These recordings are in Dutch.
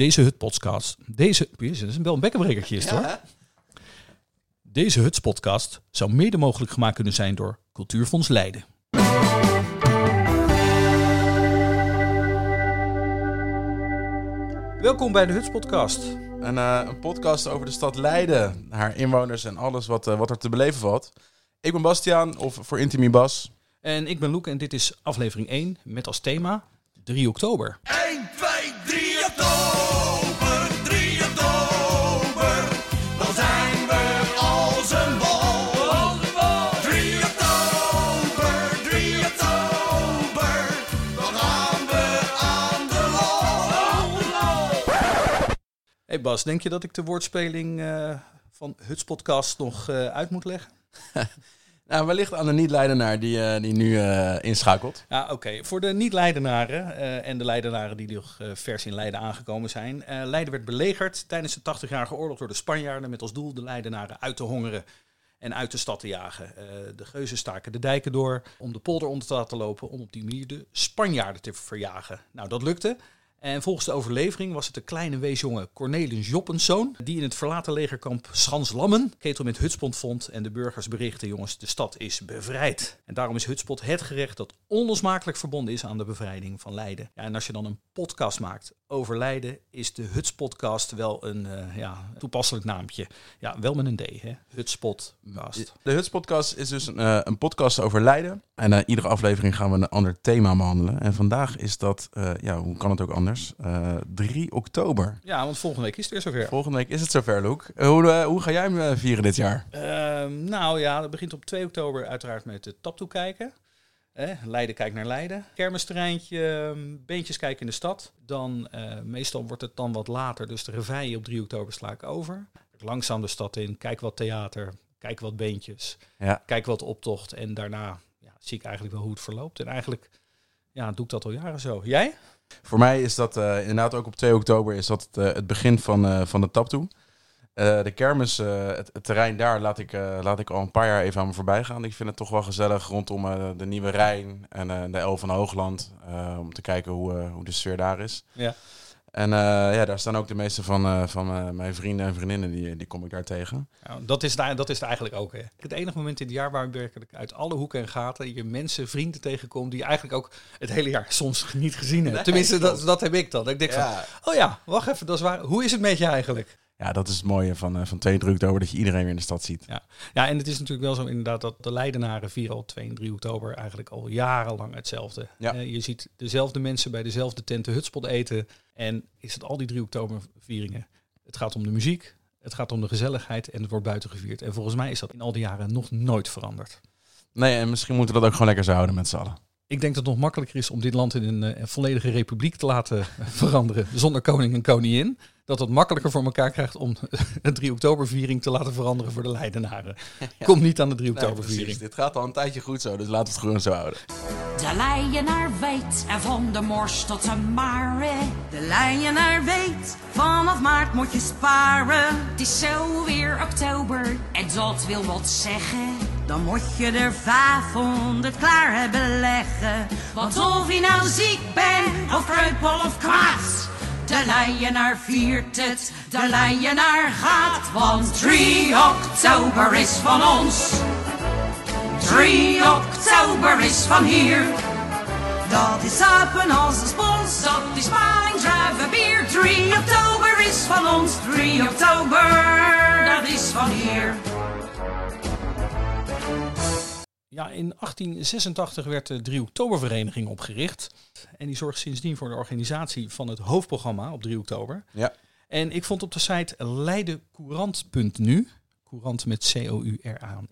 Deze Hut-podcast... Deze... Jezus, dat is wel een bekkenbrekertje is hoor. Deze Huts-podcast zou mede mogelijk gemaakt kunnen zijn door Cultuurfonds Leiden. Welkom bij de Huts-podcast. Een, eh, een podcast over de stad Leiden, haar inwoners en alles wat, eh, wat er te beleven valt. Ik ben Bastiaan, of voor Intimi Bas. En ik ben Loek en dit is aflevering 1 met als thema 3 oktober. 1, Hey Bas, denk je dat ik de woordspeling eh, van Huts podcast nog eh, uit moet leggen? Nou, wellicht aan de niet-Leidenaar die, eh, die nu inschakelt. Ja, oké. Voor de niet-Leidenaren en de Leidenaren die nog vers in Leiden aangekomen zijn. Leiden werd belegerd tijdens de 80-jarige oorlog door de Spanjaarden met als doel de Leidenaren uit te hongeren en uit de stad te jagen. De geuzen staken de dijken door om de polder onder te laten lopen om op die manier de Spanjaarden te verjagen. Nou, dat lukte. En volgens de overlevering was het de kleine weesjongen Cornelis Joppenszoon die in het verlaten legerkamp Schanslammen ketel met hutspot vond en de burgers berichtten, jongens, de stad is bevrijd. En daarom is hutspot het gerecht dat onlosmakelijk verbonden is aan de bevrijding van Leiden. Ja, en als je dan een podcast maakt over Leiden, is de Hutspodcast wel een eh, ja, toepasselijk naampje. Ja, wel met een D, hè? Hutspodcast. De Huts podcast is dus een, eh, een podcast over Leiden. En eh, iedere aflevering gaan we een ander thema behandelen. En vandaag is dat, ja, hoe kan het ook anders? Eh 3 oktober. Ja, want volgende week is het weer zover. Volgende week is het zover, Loek. Eh, hoe, eh, hoe ga jij hem eh, vieren dit jaar? Ehm, nou ja, dat begint op 2 oktober uiteraard met de tap kijken. Eh, Leiden kijkt naar Leiden. Kermisterreintje, ehm, beentjes kijken in de stad. Dan, eh, meestal wordt het dan wat later, dus de reveille op 3 oktober sla ik over. Langzaam de stad in, kijk wat theater, kijk wat beentjes, Ja. kijk wat optocht. En daarna ja, zie ik eigenlijk wel hoe het verloopt. En eigenlijk ja, doe ik dat al jaren zo. Jij? Voor mij is dat eh, inderdaad ook op 2 oktober is dat het, eh, het begin van, eh, van de tap toe. Eh, de kermis, het, het terrein daar laat ik, laat ik al een paar jaar even aan me voorbij gaan. Ik vind het toch wel gezellig rondom de Nieuwe Rijn en de El van Hoogland. om te kijken hoe, hoe de sfeer daar is. Ja. En eh, ja, daar staan ook de meeste van, eh, van eh, mijn vrienden en vriendinnen, die, die kom ik daar tegen. Nou, dat, is daar, dat is het eigenlijk ook. Hè. Het enige moment in het jaar waar ik werkelijk uit alle hoeken en gaten je mensen, vrienden tegenkomt die je eigenlijk ook het hele jaar soms niet gezien hebt. Nee, Tenminste, dat, dat heb ik dan. Ik denk van, oh ja, wacht even, dat is waar. Hoe is het met je eigenlijk? Ja, dat is het mooie van, eh van 2 oktober, dat je iedereen weer in de stad ziet. Ja. ja, en het is natuurlijk wel zo inderdaad dat de Leidenaren vieren al 2 en 3 oktober eigenlijk al jarenlang hetzelfde. Ja. Eh, je ziet dezelfde mensen bij dezelfde tenten hutspot eten. En is het al die 3 oktober vieringen? Het gaat om de muziek, het gaat om de gezelligheid en het wordt buiten gevierd. En volgens mij is dat in al die jaren nog nooit veranderd. Nee, en misschien moeten we dat ook gewoon lekker zo houden met z'n allen. Ik denk dat het nog makkelijker is om dit land in een eh, volledige republiek te laten veranderen. Zonder koning en koningin. Dat het makkelijker voor elkaar krijgt om een 3 oktoberviering te laten veranderen voor de Leidenaren. Kom niet aan de 3 Nee, oktoberviering. precies. Dit gaat al een tijdje goed zo, dus laten we het gewoon zo houden. De leienaar weet er van de mors tot de mare. De leienaar weet, vanaf maart moet je sparen. Het is zo weer oktober en dat wil wat zeggen. Dan moet je er 500 klaar hebben leggen. Want of je nou ziek bent, of kreupel of kwaad. De leienaar viert het, de leienaar gaat. Want 3 oktober is van ons. 3 oktober is van hier. Dat is sapen als een spons, dat is mijn druivenbier. 3 oktober is van ons, 3 oktober, dat is van hier. Ja, in 1886 werd de 3 oktobervereniging opgericht. En die zorgt sindsdien voor de organisatie van het hoofdprogramma op 3 oktober. Ja. En ik vond op de site leidencourant.nu, courant met C-O-U-R-A-N-T.nu,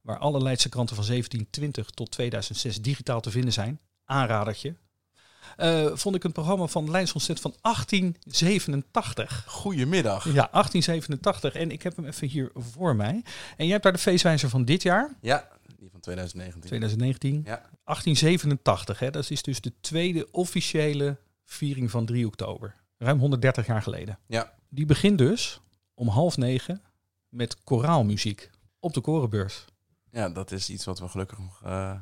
waar alle Leidse kranten van 1720 tot 2006 digitaal te vinden zijn, aanradertje, eh, vond ik een programma van Leids Concert van 1887. Goedemiddag. Ja, 1887. En ik heb hem even hier voor mij. En jij hebt daar de feestwijzer van dit jaar, Ja, die van 2019. 2019. Ja. 1887, hè? dat is dus de tweede officiële viering van 3 oktober. Ruim 130 jaar geleden. Ja. Die begint dus om half negen met koraalmuziek op de korenbeurs. ja, dat is iets wat we gelukkig nog, eh,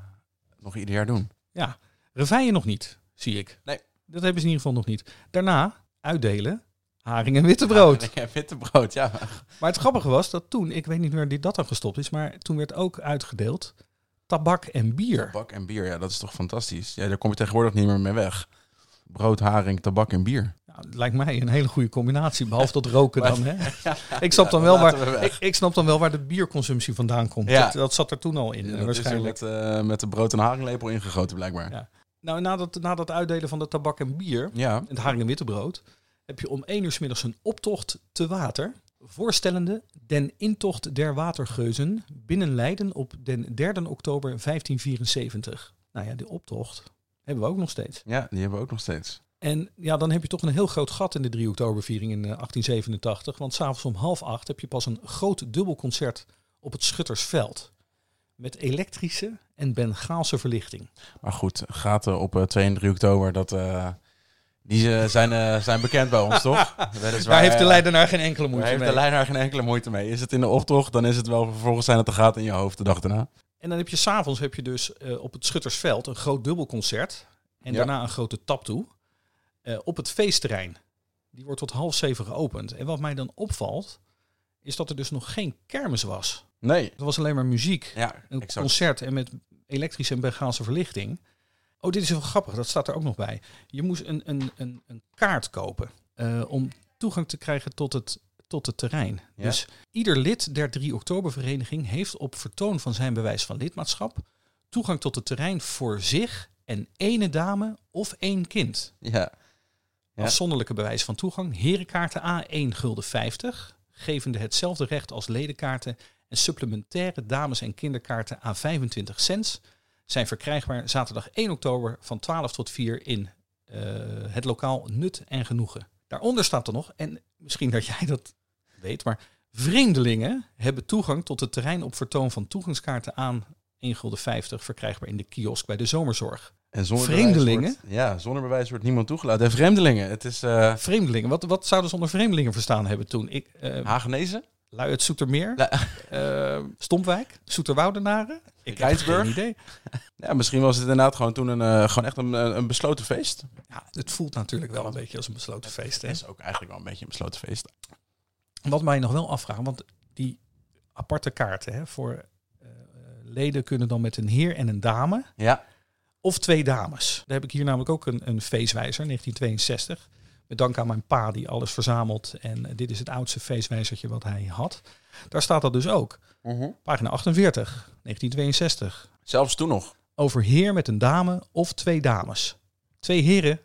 nog ieder jaar doen. Ja, reveille nog niet, zie ik. Nee. Dat hebben ze in ieder geval nog niet. Daarna uitdelen haring en wittebrood. Ja, witte brood, ja. Maar het grappige was dat toen, ik weet niet meer die dat dan gestopt is, maar toen werd ook uitgedeeld tabak en bier. Tabak en bier, ja, dat is toch fantastisch. Ja, daar kom je tegenwoordig niet meer mee weg. Brood, haring, tabak en bier. Nou, het lijkt mij een hele goede combinatie, behalve dat roken dan. Hè? Ik, snap dan Ja, wel waar, ik, ik snap dan wel waar de bierconsumptie vandaan komt. Ja. Dat, dat zat er toen al in. Waarschijnlijk. met, eh, met de brood- en haringlepel ingegoten, blijkbaar. Nou, na dat, na dat uitdelen van de tabak en bier, Ja. het haring en wittebrood, heb je om 1 uur 's middags een optocht te water. Voorstellende den intocht der watergeuzen binnen Leiden op den 3 oktober 1574. Nou ja, die optocht hebben we ook nog steeds. ja, die hebben we ook nog steeds. En ja, dan heb je toch een heel groot gat in de 3 oktoberviering in eh, 1887. Want s'avonds om half acht heb je pas een groot dubbelconcert op het Schuttersveld. Met elektrische en Bengaalse verlichting. Maar goed, gaten op eh, 2 en 3 oktober, dat, eh, die eh, zijn, zijn bekend bij ons, toch? Daar heeft de Leidenaar geen enkele moeite heeft mee. de leider geen enkele moeite mee. Is het in de optocht, dan is het wel vervolgens zijn het de gaten in je hoofd de dag daarna. En dan heb je s'avonds heb je dus op het Schuttersveld een groot dubbelconcert. En Ja. daarna een grote tap toe. op het feestterrein. Die wordt tot half zeven geopend. En wat mij dan opvalt, is dat er dus nog geen kermis was. Nee. Het was alleen maar muziek. Ja, Een exact. concert en met elektrische en Bengaalse verlichting. Oh, dit is wel grappig. Dat staat er ook nog bij. Je moest een, een, een, een kaart kopen eh, om toegang te krijgen tot het, tot het terrein. Ja. Dus ieder lid der 3 oktobervereniging heeft op vertoon van zijn bewijs van lidmaatschap toegang tot het terrein voor zich en ene dame of één kind. Ja. Ja. Afzonderlijke bewijs van toegang. Herenkaarten A 1 gulden 50, gevende hetzelfde recht als ledenkaarten en supplementaire dames- en kinderkaarten A 25 cents zijn verkrijgbaar zaterdag 1 oktober van 12 tot 4 in eh, het lokaal Nut en Genoegen. Daaronder staat er nog, en misschien dat jij dat weet, maar vreemdelingen hebben toegang tot het terrein op vertoon van toegangskaarten aan 1 gulden 50 verkrijgbaar in de kiosk bij de zomerzorg. En zonder Vreemdelingen? bewijs wordt- ja, zonder bewijs wordt niemand toegelaten. En vreemdelingen, het is eh Vreemdelingen, wat, wat zouden ze onder vreemdelingen verstaan hebben toen? Ik, eh, Hagenezen? Lui uit Soetermeer, La- eh, Stompwijk, Zoeterwoudenaren. Ik Rijnsburg? geen idee. Ja, misschien was het inderdaad gewoon toen een, eh, gewoon echt een, een besloten feest. Ja, het voelt natuurlijk wel een beetje als een besloten feest. Het is ook eigenlijk wel een beetje een besloten feest. Wat mij nog wel afvragen, want die aparte kaarten hè, voor eh, leden kunnen dan met een heer en een dame Ja. of twee dames. Daar heb ik hier namelijk ook een, een feestwijzer, 1962. Met dank aan mijn pa die alles verzamelt. En dit is het oudste feestwijzertje wat hij had. Daar staat dat dus ook. Pagina 48, 1962. Zelfs toen nog. Over heer met een dame of twee dames. Twee heren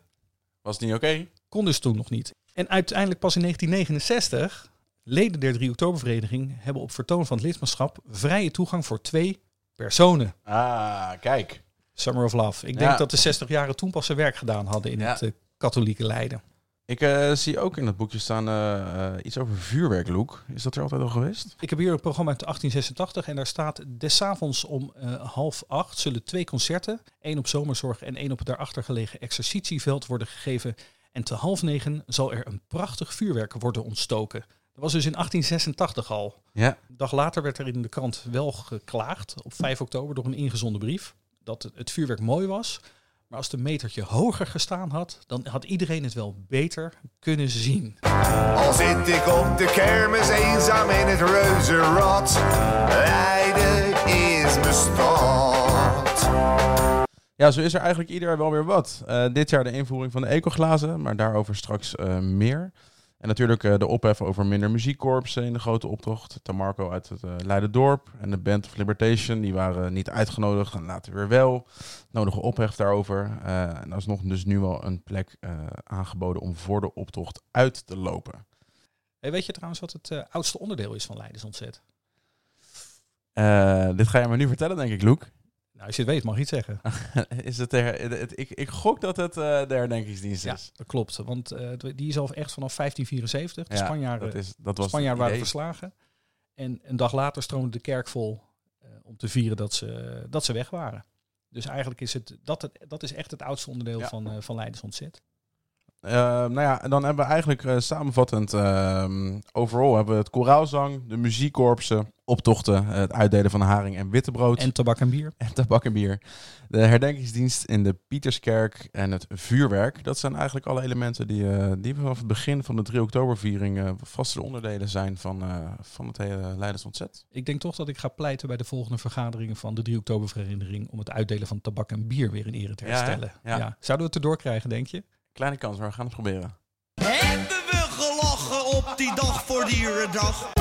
Was het niet oké? kon dus toen nog niet. En uiteindelijk pas in 1969, leden der 3 Oktobervereniging hebben op vertoon van het lidmaatschap vrije toegang voor twee personen. Ah, kijk. Summer of Love. Ik Ja. denk dat de 60 jaren toen pas zijn werk gedaan hadden in Ja. het eh, katholieke Leiden. Ik eh, zie ook in het boekje staan eh, eh, iets over vuurwerk, Loek. Is dat er altijd al geweest? Ik heb hier een programma uit 1886 en daar staat des avonds om half acht zullen twee concerten, één op zomerzorg en één op het daarachter gelegen exercitieveld worden gegeven. En te half negen zal er een prachtig vuurwerk worden ontstoken. Dat was dus in 1886 al. Ja. Een dag later werd er in de krant wel geklaagd, op 5 oktober, door een ingezonden brief, dat het vuurwerk mooi was. Maar als de metertje hoger gestaan had, dan had iedereen het wel beter kunnen zien. Al zit ik op de kermis eenzaam in het reuzenrad. Leiden is mijn stad. Ja, zo is er eigenlijk ieder jaar wel weer wat. Eh, dit jaar de invoering van de ecoglazen, maar daarover straks eh, meer. En natuurlijk eh, de ophef over minder muziekkorpsen in de grote optocht. Tamarco uit het eh Leiden-dorp en de Band of Libertation, die waren niet uitgenodigd en later weer wel. Nodige ophef daarover. Eh en alsnog dus nu wel een plek eh, aangeboden om voor de optocht uit te lopen. Hey, weet je trouwens wat het eh, oudste onderdeel is van Leidens Ontzet? Eh, dit ga je me nu vertellen, denk ik, Loek. Nou, als je het weet, mag je het zeggen. is het, er, het, ik, ik gok dat het eh, de herdenkingsdienst Ja, is. dat klopt. Want eh, die is al echt vanaf 1574. De Ja, Spanjaarden, dat, is, dat was Spanjaarden waren verslagen. En een dag later stroomde de kerk vol eh, om te vieren dat ze, dat ze weg waren. Dus eigenlijk is het, dat, het, dat is echt het oudste onderdeel Ja. van, van Leidens Ontzet. Eh, nou ja, en dan hebben we eigenlijk eh, samenvattend, ehm overal hebben we het koraalzang, de muziekkorpsen, optochten, het uitdelen van haring en wittebrood En tabak en bier. en tabak en bier. De herdenkingsdienst in de Pieterskerk en het vuurwerk. Dat zijn eigenlijk alle elementen die, eh, die vanaf het begin van de 3 oktoberviering eh, vaste onderdelen zijn van, van het hele Leiders Ontzet. Ik denk toch dat ik ga pleiten bij de volgende vergaderingen van de 3 oktobervereniging om het uitdelen van tabak en bier weer in ere te Ja, herstellen. Ja. Ja. Zouden we het erdoor krijgen, denk je? Kleine kans, maar we gaan het proberen. Hebben we gelachen op die dag voor dierendag?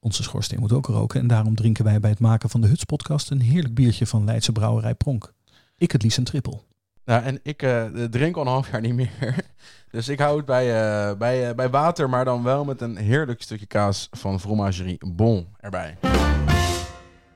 Onze schoorsteen moet ook roken en daarom drinken wij bij het maken van de Huts podcast een heerlijk biertje van Leidse brouwerij Pronk. Ik het liefst een trippel. Nou, en ik eh, drink al een half jaar niet meer. Dus ik hou het bij, eh, bij, eh, bij water, maar dan wel met een heerlijk stukje kaas van Fromagerie Bon erbij.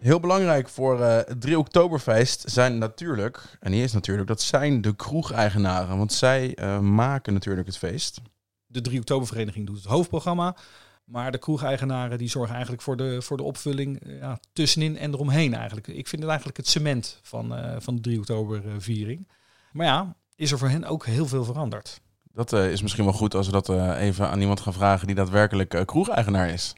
Heel belangrijk voor eh, het 3 Oktoberfeest zijn natuurlijk, en die is natuurlijk, dat zijn de kroegeigenaren. Want zij eh, maken natuurlijk het feest. De 3 oktobervereniging doet het hoofdprogramma. Maar de kroegeigenaren die zorgen eigenlijk voor de, voor de opvulling eh, ja, tussenin en eromheen eigenlijk. Ik vind het eigenlijk het cement van, van de 3 oktoberviering. Maar ja, is er voor hen ook heel veel veranderd. Dat is misschien wel goed als we dat even aan iemand gaan vragen die daadwerkelijk kroegeigenaar is.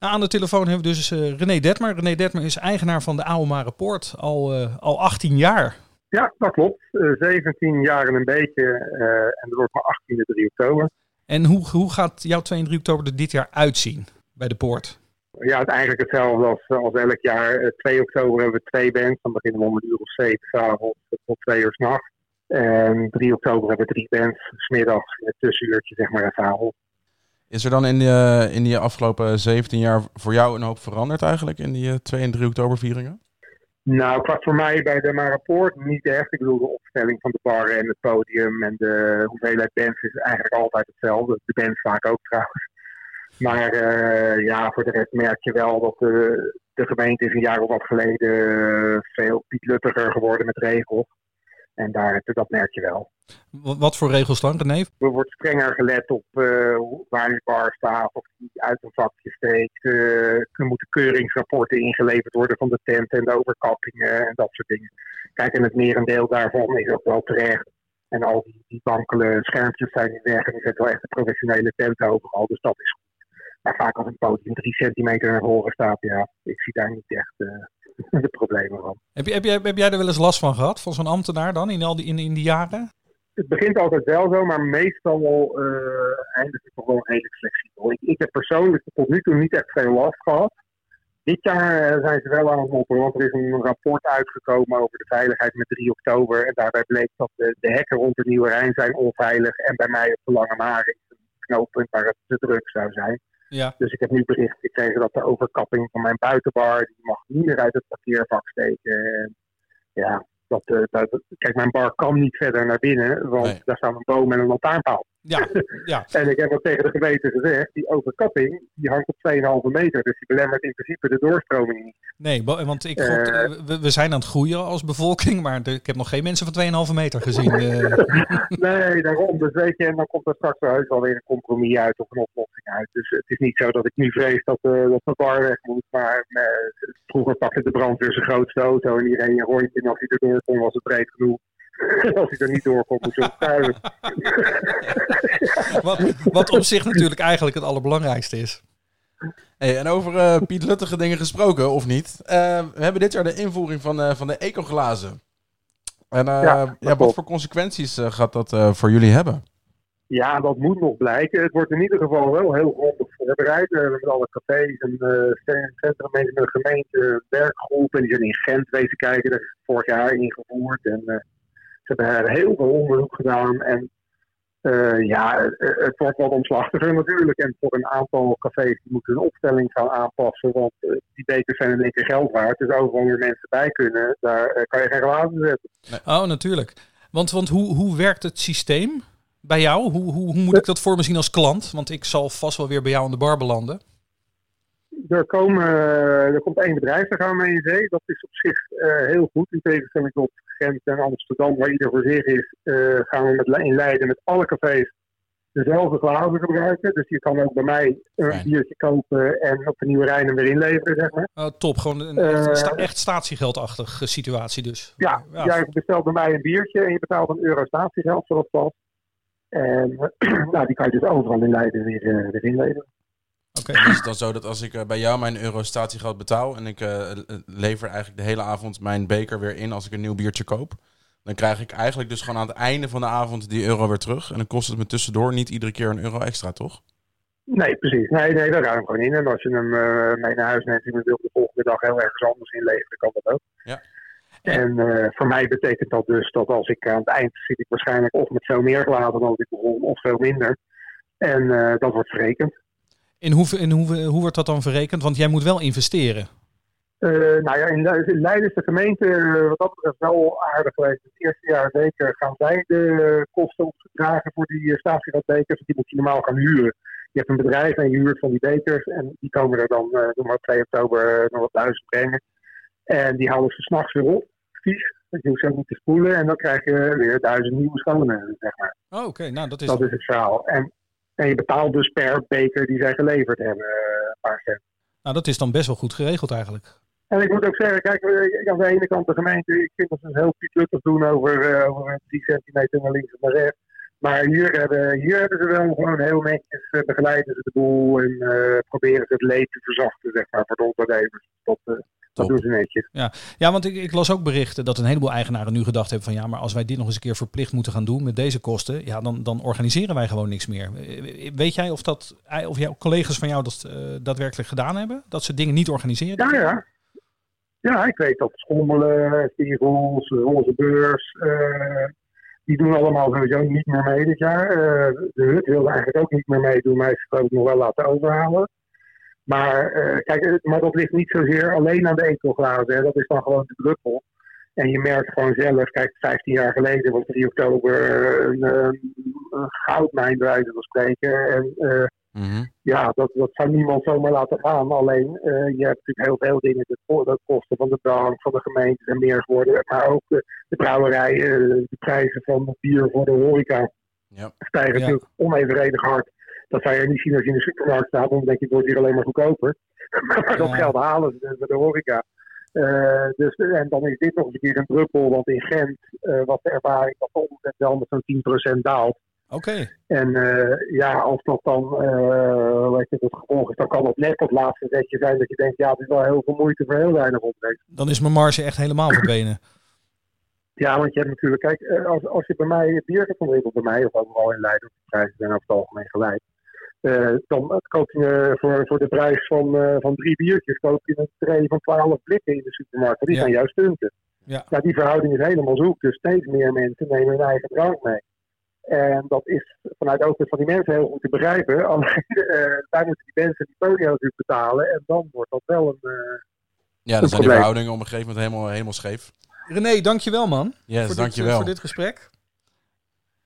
Nou, aan de telefoon hebben we dus eh, René Detmer. René Detmer is eigenaar van de Oude Poort al, eh, al 18 jaar. Ja, dat klopt. Eh 17 jaar en een beetje. eh, en dat wordt maar 18e 3 oktober. En hoe, hoe gaat jouw 2 en 3 oktober er dit jaar uitzien bij de poort? Ja, het eigenlijk hetzelfde als, als elk jaar. Eh, 2 oktober hebben we twee bands. Dan beginnen we om een uur of zeven s'avonds tot twee uur s'nachts. En 3 oktober hebben we drie bands. Smiddags in het tussenuurtje, zeg maar, en s'avonds. Is er dan in die, in die afgelopen 17 jaar voor jou een hoop veranderd eigenlijk in die eh, 2 en 3 oktobervieringen? Nou, qua voor mij bij de Marapoort niet echt. Ik bedoel, de opstelling van de bar en het podium en de hoeveelheid bands is eigenlijk altijd hetzelfde. De bands vaak ook trouwens. Maar eh, ja, voor de rest merk je wel dat de, de gemeente een jaar of wat geleden eh, veel pietluttiger geworden met regels. En daar, dat merk je wel. Wat, voor regels dan, René? Er wordt strenger gelet op eh, waar die bar staat, of die uit een vakje steekt. Eh, er moeten keuringsrapporten ingeleverd worden van de tent en de overkappingen en dat soort dingen. Kijk, en het merendeel daarvan is ook wel terecht. En al die, die wankele schermpjes zijn niet weg en er zit wel echt een professionele tent overal, dus dat is goed. Maar vaak als een podium drie centimeter naar voren staat, ja, ik zie daar niet echt eh, de problemen van. Heb, je, heb, jij, heb jij er wel eens last van gehad, van zo'n ambtenaar dan, in, al die, in, in die jaren? het begint altijd wel zo, maar meestal eh eindigt het toch wel redelijk flexibel. Ik, ik heb persoonlijk tot nu toe niet echt veel last gehad. Dit jaar eh, zijn ze wel aan het mopperen, want er is een rapport uitgekomen over de veiligheid met 3 oktober. En daarbij bleek dat de, de hekken rond de Nieuwe Rijn zijn onveilig. En bij mij op de Lange Maring een knooppunt waar het te druk zou zijn. Ja. Dus ik heb nu bericht gekregen dat de overkapping van mijn buitenbar, die mag niet meer uit het parkeervak steken. En ja, dat, eh, dat, kijk, mijn bar kan niet verder naar binnen, want Nee. daar staat een boom en een lantaarnpaal. Ja, ja. En ik heb ook tegen de gemeente gezegd, die overkapping, die hangt op 2,5 meter. Dus die belemmert in principe de doorstroming niet. Nee, want ik, gok- we, we zijn aan het groeien als bevolking, maar de- ik heb nog geen mensen van 2,5 meter gezien. eh. Nee, daarom. Dus weet je, en dan komt er straks wel heus wel weer een compromis uit of een oplossing uit. Dus het is niet zo dat ik nu vrees dat, eh dat de bar weg moet. Maar eh, vroeger pakte de brandweer zijn grootste auto en die reed een rondje. En als hij erdoor kon, was het breed genoeg. als hij er niet door kon, moest hij opstuiven. wat, wat op zich natuurlijk eigenlijk het allerbelangrijkste is. Hey, en over eh Piet Luttige dingen gesproken, of niet? Eh, we hebben dit jaar de invoering van, eh, van de ecoglazen. En eh, Ja, wat voor consequenties gaat dat eh, voor jullie hebben? Ja, dat moet nog blijken. Het wordt in ieder geval wel heel grondig voorbereid. Uh, met alle cafés en uh, centrum met de gemeente, werkgroep. En die zijn in Gent wezen kijken. Dat is vorig jaar ingevoerd. En uh, ze hebben er heel veel onderzoek gedaan. En uh, ja, het, wordt wat omslachtiger natuurlijk. En voor een aantal cafés die moeten hun opstelling gaan aanpassen. Want uh, die bekers zijn in één keer geld waard. Dus overal weer mensen bij kunnen. Daar uh, kan je geen glazen zetten. Oh, natuurlijk. Want, want hoe, hoe werkt het systeem? bij jou? Hoe, hoe, hoe moet ik dat voor me zien als klant? Want ik zal vast wel weer bij jou aan de bar belanden. Er, komen, er komt één bedrijf, daar gaan we mee in zee. Dat is op zich uh, heel goed. In tegenstelling tot Gent en Amsterdam, waar ieder voor zich is, uh, gaan we met, in Leiden met alle cafés dezelfde glazen gebruiken. Dus je kan ook bij mij een biertje kopen en op de nieuwe Rijn hem weer inleveren, zeg maar. Oh, top, gewoon een Eh, echt, sta- echt statiegeldachtige situatie dus. Ja, jij bestelt bij mij een biertje en je betaalt een euro statiegeld, zoals was. En nou, die kan je dus overal in Leiden weer, eh, weer inleveren. Oké. Is het dan zo dat als ik eh, bij jou mijn euro statiegeld betaal en ik eh, lever eigenlijk de hele avond mijn beker weer in als ik een nieuw biertje koop, dan krijg ik eigenlijk dus gewoon aan het einde van de avond die euro weer terug. En dan kost het me tussendoor niet iedere keer een euro extra, toch? Nee, precies. Nee, nee, daar ruim ik gewoon in. En als je hem eh, mee naar huis neemt en je wil de volgende dag heel ergens anders inleveren, kan dat ook. Ja. En eh, voor mij betekent dat dus dat als ik aan het eind zit, ik waarschijnlijk of met veel meer glazen dan ik begon, of veel minder. En eh, dat wordt verrekend. In, hoe, in hoe, hoe wordt dat dan verrekend? Want jij moet wel investeren. Eh, nou ja, in, in Leiden is de gemeente eh, wat dat betreft wel aardig geweest. Het eerste jaar zeker gaan zij de eh, kosten op zich dragen voor die uh, statiegeldbekers. Die moet je normaal gaan huren. Je hebt een bedrijf en je huurt van die bekers. En die komen er dan, eh noem maar 2 oktober, eh, nog wat duizend brengen. En die halen ze s'nachts weer op, vies. Dus je hoeft ze ook niet te spoelen. En dan krijg je weer duizend nieuwe schone, zeg maar. Oh, oké. Nou, dat is... Dat is het verhaal. En, en je betaalt dus per beker die zij geleverd hebben, eh, een paar cent. Nou, dat is dan best wel goed geregeld eigenlijk. En ik moet ook zeggen, kijk, eh, aan de ene kant de gemeente, ik vind dat ze heel pietluttig doen over, eh, over 3 centimeter naar links of naar rechts. Maar hier hebben, hier hebben ze wel gewoon heel netjes begeleiden ze de boel en proberen ze het leed te verzachten, zeg maar, voor de ondernemers. Dat, eh, dat doen ze netjes. Ja, want ik, ik las ook berichten dat een heleboel eigenaren nu gedacht hebben van ja, maar als wij dit nog eens een keer verplicht moeten gaan doen met deze kosten, ja, dan, dan organiseren wij gewoon niks meer. Eh, Weet jij of dat, of jouw collega's van jou dat eh, daadwerkelijk gedaan hebben? Dat ze dingen niet organiseren? Ja, ja. Ja, ik weet dat Schommelen, Spiegels, Roze Beurs, eh, die doen allemaal sowieso niet meer mee dit jaar. Eh, de Hut wilde eigenlijk ook niet meer meedoen, maar heeft het ook nog wel laten overhalen. Maar, eh, kijk, het- maar dat ligt niet zozeer alleen aan de ekelglazen. Hè. Dat is dan gewoon de druppel. En je merkt gewoon zelf, kijk, 15 jaar geleden was 3 oktober een, een, een goudmijn bij wijze van spreken. En eh, Mhm. ja, dat, dat zou niemand zomaar laten gaan. Alleen, eh, je hebt natuurlijk heel veel dingen. De, ko- de kosten van de bank, van de gemeente zijn meer geworden. Maar ook de, de brouwerijen, de prijzen van bier voor de horeca Ja. stijgen Ja. natuurlijk onevenredig hard. Dat zou je niet zien als je in de supermarkt staat. Dan denk je, het wordt hier alleen maar goedkoper. maar dat geld halen ze dus bij de horeca. Eh, dus, en dan is dit nog eens een keer een druppel. Want in Gent eh, was de ervaring dat de omzet wel met zo'n 10% daalt. Oké. En eh, ja, als dat dan eh, weet je, het gevolg is, dan kan dat net dat laatste zetje zijn dat je denkt, ja, het is wel heel veel moeite voor heel weinig opbrengst. Dan is mijn marge echt helemaal verdwenen. Ja, want je hebt natuurlijk, kijk, eh, als, als je bij mij het bier hebt ontwikkeld, bij mij of overal in Leiden, de prijzen zijn over het algemeen gelijk. Eh, dan koop je eh, voor, voor de prijs van, eh, van drie biertjes, koop je een tray van 12 blikken in de supermarkt. Die Ja. zijn juist stunten. Ja. Ja, die verhouding is helemaal zoek. Dus steeds meer mensen nemen hun eigen drank mee. En dat is vanuit ook van die mensen heel goed te begrijpen. Alleen, eh, daar moeten die mensen die podium natuurlijk betalen. En dan wordt dat wel een... eh, Ja, dan zijn die verhoudingen op een gegeven moment helemaal, helemaal scheef. René, dankjewel man. Yes, voor, dankjewel. Dit, voor dit gesprek.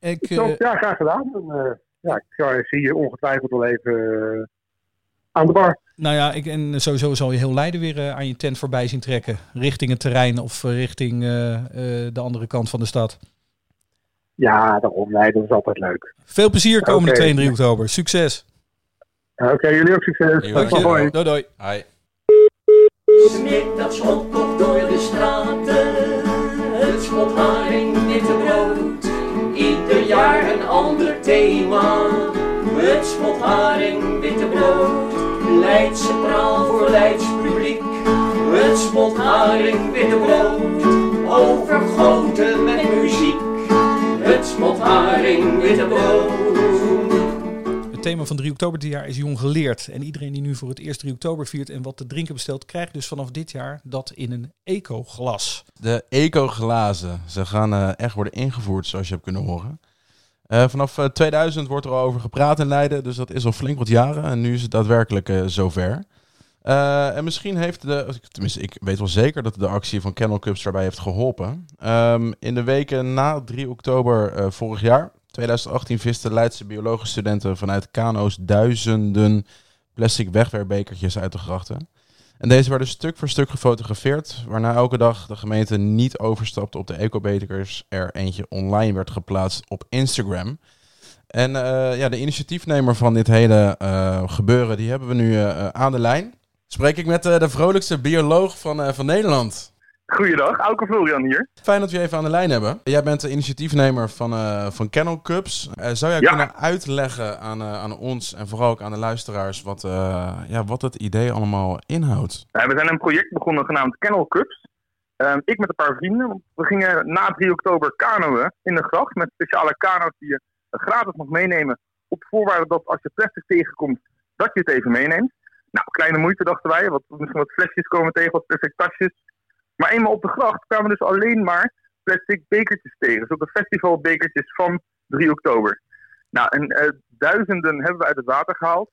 Ik, eh, zo- ja, graag gedaan. En, eh, ja, ik zie je ongetwijfeld wel even eh, aan de bar. nou ja, ik, en sowieso zal je heel Leiden weer eh, aan je tent voorbij zien trekken. Richting het terrein of eh, richting eh, eh, de andere kant van de stad. Ja, daarom. Dat is altijd leuk. Veel plezier komende Oké. 2 en 3 oktober. Succes. Oké, jullie ook succes. Hoi, dankjewel. hoi. Doei doei. Hi. Smiddags op door de straten, het spot haring, het spot haring, witte brood. Leidse praal voor Leids publiek, het spot haring, witte brood. Overgoten met muziek, het spot haring, witte brood. Het thema van 3 oktober dit jaar is jong geleerd. En iedereen die nu voor het eerst 3 oktober viert en wat te drinken bestelt, krijgt dus vanaf dit jaar dat in een eco-glas. De eco-glazen. Ze gaan eh, echt worden ingevoerd, zoals je hebt kunnen horen. Eh, vanaf eh, 2000 wordt er al over gepraat in Leiden, dus dat is al flink wat jaren. En nu is het daadwerkelijk eh, zover. Eh, en misschien heeft de, tenminste ik weet wel zeker dat de actie van Kennel Cups daarbij heeft geholpen. Ehm, in de weken na 3 oktober eh, vorig jaar, 2018, visten Leidse biologische studenten vanuit kano's duizenden plastic wegwerpbekertjes uit de grachten. En deze werden stuk voor stuk gefotografeerd, waarna elke dag de gemeente niet overstapte op de ecobekers, er eentje online werd geplaatst op Instagram. En eh, ja, de initiatiefnemer van dit hele eh, gebeuren, die hebben we nu eh, aan de lijn. Spreek ik met de vrolijkste bioloog van, van Nederland. Goeiedag, Auke Florian hier. Fijn dat we je even aan de lijn hebben. Jij bent de initiatiefnemer van, eh van Kennel Cups. Eh, zou jij Ja. kunnen uitleggen aan, eh, aan ons en vooral ook aan de luisteraars wat, ja, wat het idee allemaal inhoudt? We zijn een project begonnen genaamd Kennel Cups. Ehm, ik met een paar vrienden. want We gingen na 3 oktober kanoën in de gracht met speciale kano's die je gratis mag meenemen. Op voorwaarde dat als je plastic tegenkomt, dat je het even meeneemt. Nou, kleine moeite dachten wij. Wat, misschien wat flesjes komen tegen, wat plastic tasjes. Maar eenmaal op de gracht kwamen dus alleen maar plastic bekertjes tegen. Zulke festivalbekertjes van 3 oktober. Nou, en eh, duizenden hebben we uit het water gehaald.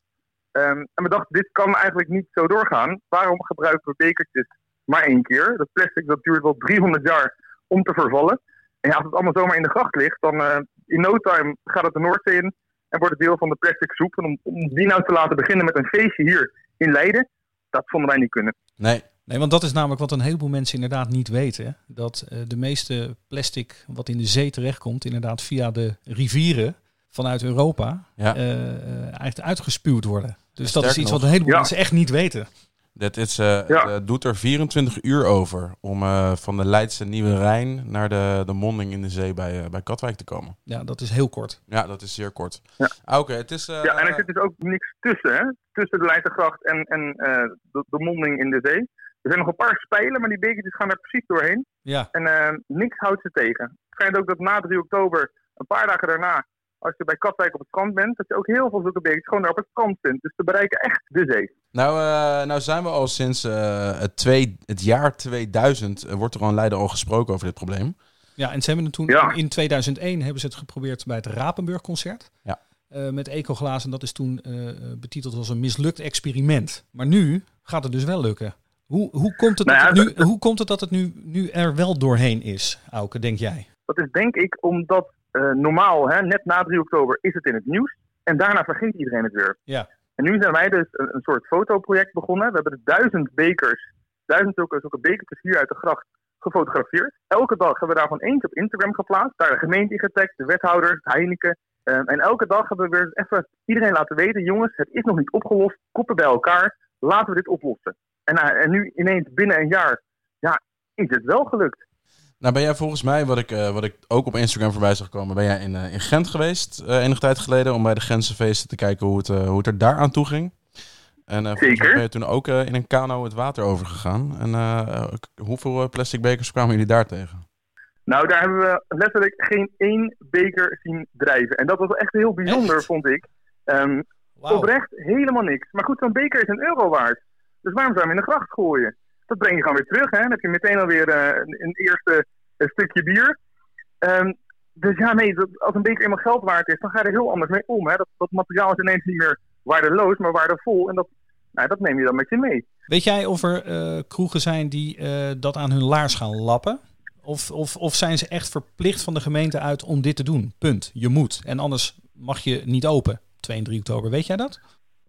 Ehm, en we dachten, dit kan eigenlijk niet zo doorgaan. Waarom gebruiken we bekertjes maar één keer? Dat plastic dat duurt wel 300 jaar om te vervallen. En ja, als het allemaal zomaar in de gracht ligt, dan eh, in no time gaat het de Noordzee in en wordt het deel van de plastic soep. En om, om die nou te laten beginnen met een feestje hier in Leiden, dat vonden wij niet kunnen. Nee, Nee, want dat is namelijk wat een heleboel mensen inderdaad niet weten. Dat eh, de meeste plastic wat in de zee terechtkomt, inderdaad via de rivieren vanuit Europa, Ja. eh, eh, eigenlijk uitgespuwd worden. Dus dat is iets nog. wat een heleboel Ja. mensen echt niet weten. dit is, eh, Ja. eh, doet er 24 uur over om eh, van de Leidse Nieuwe Rijn naar de, de monding in de zee bij, eh, bij Katwijk te komen. Ja, dat is heel kort. Ja, dat is zeer kort. Ja. Auke, het is... eh, Ja, en er zit dus ook niks tussen, hè? Tussen de Leidsegracht en, en eh, de, de monding in de zee. Er zijn nog een paar spijlen, maar die bekertjes gaan er precies doorheen. Ja, En eh, niks houdt ze tegen. Het schijnt ook dat na 3 oktober, een paar dagen daarna, als je bij Katwijk op het strand bent, dat je ook heel veel zulke bekertjes gewoon daar op het strand vindt. Dus ze bereiken echt de zee. Nou, eh, nou zijn we al sinds eh, het, twee, het jaar 2000, eh, wordt er al in Leiden al gesproken over dit probleem. ja en ze hebben het toen Ja. in 2001 hebben ze het geprobeerd bij het Rapenburg concert. Ja. Eh, met ecoglazen. Dat is toen betiteld als een mislukt experiment. Maar nu gaat het dus wel lukken. Hoe, hoe, komt, het Nou dat het nu, hoe komt het dat het nu, nu er wel doorheen is, Auke, denk jij? Dat is denk ik omdat eh, normaal, hè, net na 3 oktober, is het in het nieuws. En daarna vergeet iedereen het weer. Ja. En nu zijn wij dus een, een soort fotoproject begonnen. We hebben dus duizend bekers, duizend zulke, zulke bekertjes hier uit de gracht gefotografeerd. Elke dag hebben we daarvan eentje op Instagram geplaatst. Daar de gemeente in getagd, de wethouder, Heineken. Ehm, en elke dag hebben we weer even iedereen laten weten, jongens, het is nog niet opgelost. Koppen bij elkaar, laten we dit oplossen. En, nou, en nu ineens binnen een jaar, ja, is het wel gelukt. Nou ben jij volgens mij, wat ik, eh, wat ik ook op Instagram voorbij zag komen, ben jij in, eh, in Gent geweest eh, enige tijd geleden om bij de Gentse feesten te kijken hoe het, eh, hoe het er daar aan toe ging. En eh, Zeker. ben je toen ook eh, in een kano het water overgegaan. En eh, hoeveel eh, plastic bekers kwamen jullie daar tegen? Nou, daar hebben we letterlijk geen één beker zien drijven. En dat was echt heel bijzonder, Echt? vond ik. Ehm, Wauw. Oprecht helemaal niks. Maar goed, zo'n beker is een euro waard. Dus waarom zou je hem in de gracht gooien? Dat breng je gewoon weer terug. Hè? Dan heb je meteen alweer eh, een, een eerste een stukje bier. Ehm, dus ja, nee, dat- als een beker eenmaal geld waard is, dan ga je er heel anders mee om. Hè? Dat, dat materiaal is ineens niet meer waardeloos, maar waardevol. En dat, nou, dat neem je dan met je mee. Weet jij of er eh, kroegen zijn die eh, dat aan hun laars gaan lappen? Of, of, of zijn ze echt verplicht van de gemeente uit om dit te doen? Punt. Je moet. En anders mag je niet open. 2 en 3 oktober. Weet jij dat?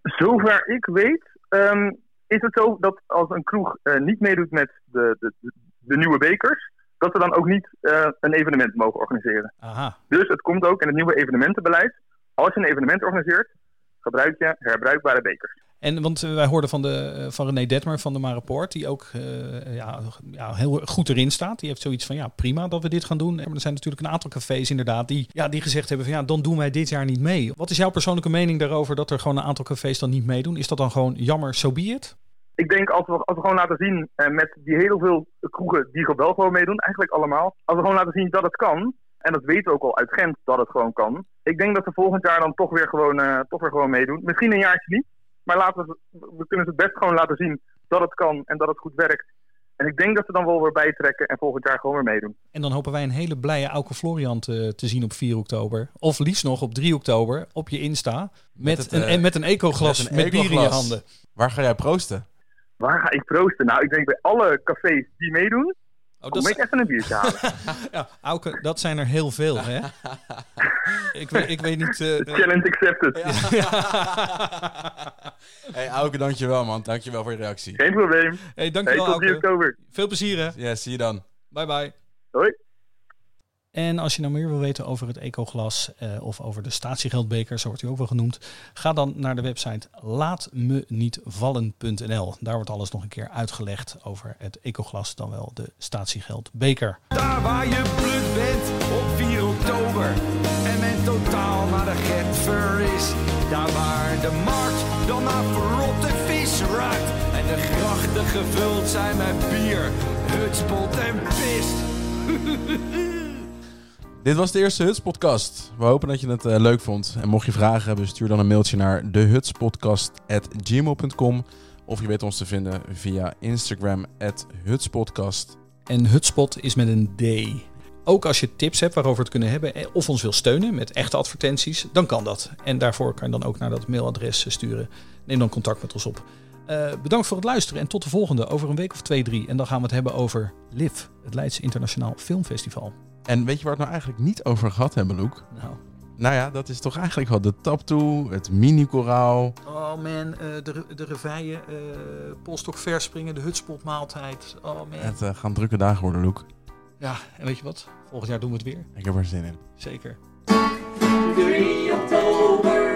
Zover ik weet, ehm, is het zo dat als een kroeg eh, niet meedoet met de, de, de, nieuwe bekers, dat ze dan ook niet eh, een evenement mogen organiseren. Aha. Dus het komt ook in het nieuwe evenementenbeleid. Als je een evenement organiseert, gebruik je herbruikbare bekers. En want eh, wij hoorden van, de, eh, van René Detmer van de Mareport, die ook eh, ja, ja, heel goed erin staat. Die heeft zoiets van, ja prima dat we dit gaan doen. Maar er zijn natuurlijk een aantal cafés inderdaad die, ja, die gezegd hebben van, ja dan doen wij dit jaar niet mee. Wat is jouw persoonlijke mening daarover dat er gewoon een aantal cafés dan niet meedoen? Is dat dan gewoon jammer, so be it? Ik denk als we, als we gewoon laten zien eh, met die heel veel kroegen die wel gewoon meedoen, eigenlijk allemaal. Als we gewoon laten zien dat het kan, en dat weten we ook al uit Gent dat het gewoon kan. Ik denk dat we volgend jaar dan toch weer gewoon, toch weer gewoon meedoen. Misschien een jaartje niet, maar laten we, we kunnen het best gewoon laten zien dat het kan en dat het goed werkt. En ik denk dat we dan wel weer bijtrekken en volgend jaar gewoon weer meedoen. En dan hopen wij een hele blije Auke Florian te, te zien op 4 oktober. Of liefst nog op 3 oktober op je Insta. Met, het, een, eh, met een ecoglas met met, bier in je handen. Waar ga jij proosten? Waar ga ik proosten? Nou, ik denk bij alle cafés die meedoen, Oh, kom dat ik even een biertje halen. ja, Auke, dat zijn er heel veel, hè? ik, weet, ik weet niet... eh, Challenge accepted. hey, Auke, dankjewel man. Dankjewel voor je reactie. Geen probleem. hey, Hey, dankjewel, tot 3 Auke. oktober. Veel plezier, hè? Ja, zie je dan. Bye bye. Hoi. En als je nou meer wil weten over het ecoglas eh, of over de statiegeldbeker, zo wordt hij ook wel genoemd, ga dan naar de website laatmenietvallen.nl. Daar wordt alles nog een keer uitgelegd over het ecoglas, dan wel de statiegeldbeker. Daar waar je blut bent op 4 oktober en men totaal naar de getver is. Daar waar de markt dan naar verrotte vis ruikt en de grachten gevuld zijn met bier, hutspot en pist. Dit was de eerste Hutspodcast. We hopen dat je het eh, leuk vond. En mocht je vragen hebben, stuur dan een mailtje naar dehutspodcast.gmail.com Of je weet ons te vinden via Instagram, hutspodcast. En Hutspot is met een D. Ook als je tips hebt waarover we het kunnen hebben eh, of ons wil steunen met echte advertenties, dan kan dat. En daarvoor kan je dan ook naar dat mailadres sturen. Neem dan contact met ons op. Eh, bedankt voor het luisteren en tot de volgende over een week of twee, drie. En dan gaan we het hebben over LIV, het Leids Internationaal Filmfestival. En weet je waar we het nou eigenlijk niet over gehad hebben, Loek? Nou. Nou ja, dat is toch eigenlijk wel de taptoe, het mini-koraal. Oh man, de, de reveille, uh, polstok verspringen, de hutspotmaaltijd. Oh man. Het uh, gaan drukke dagen worden, Loek. Ja, en weet je wat? Volgend jaar doen we het weer. Ik heb er zin in. Zeker. 3 oktober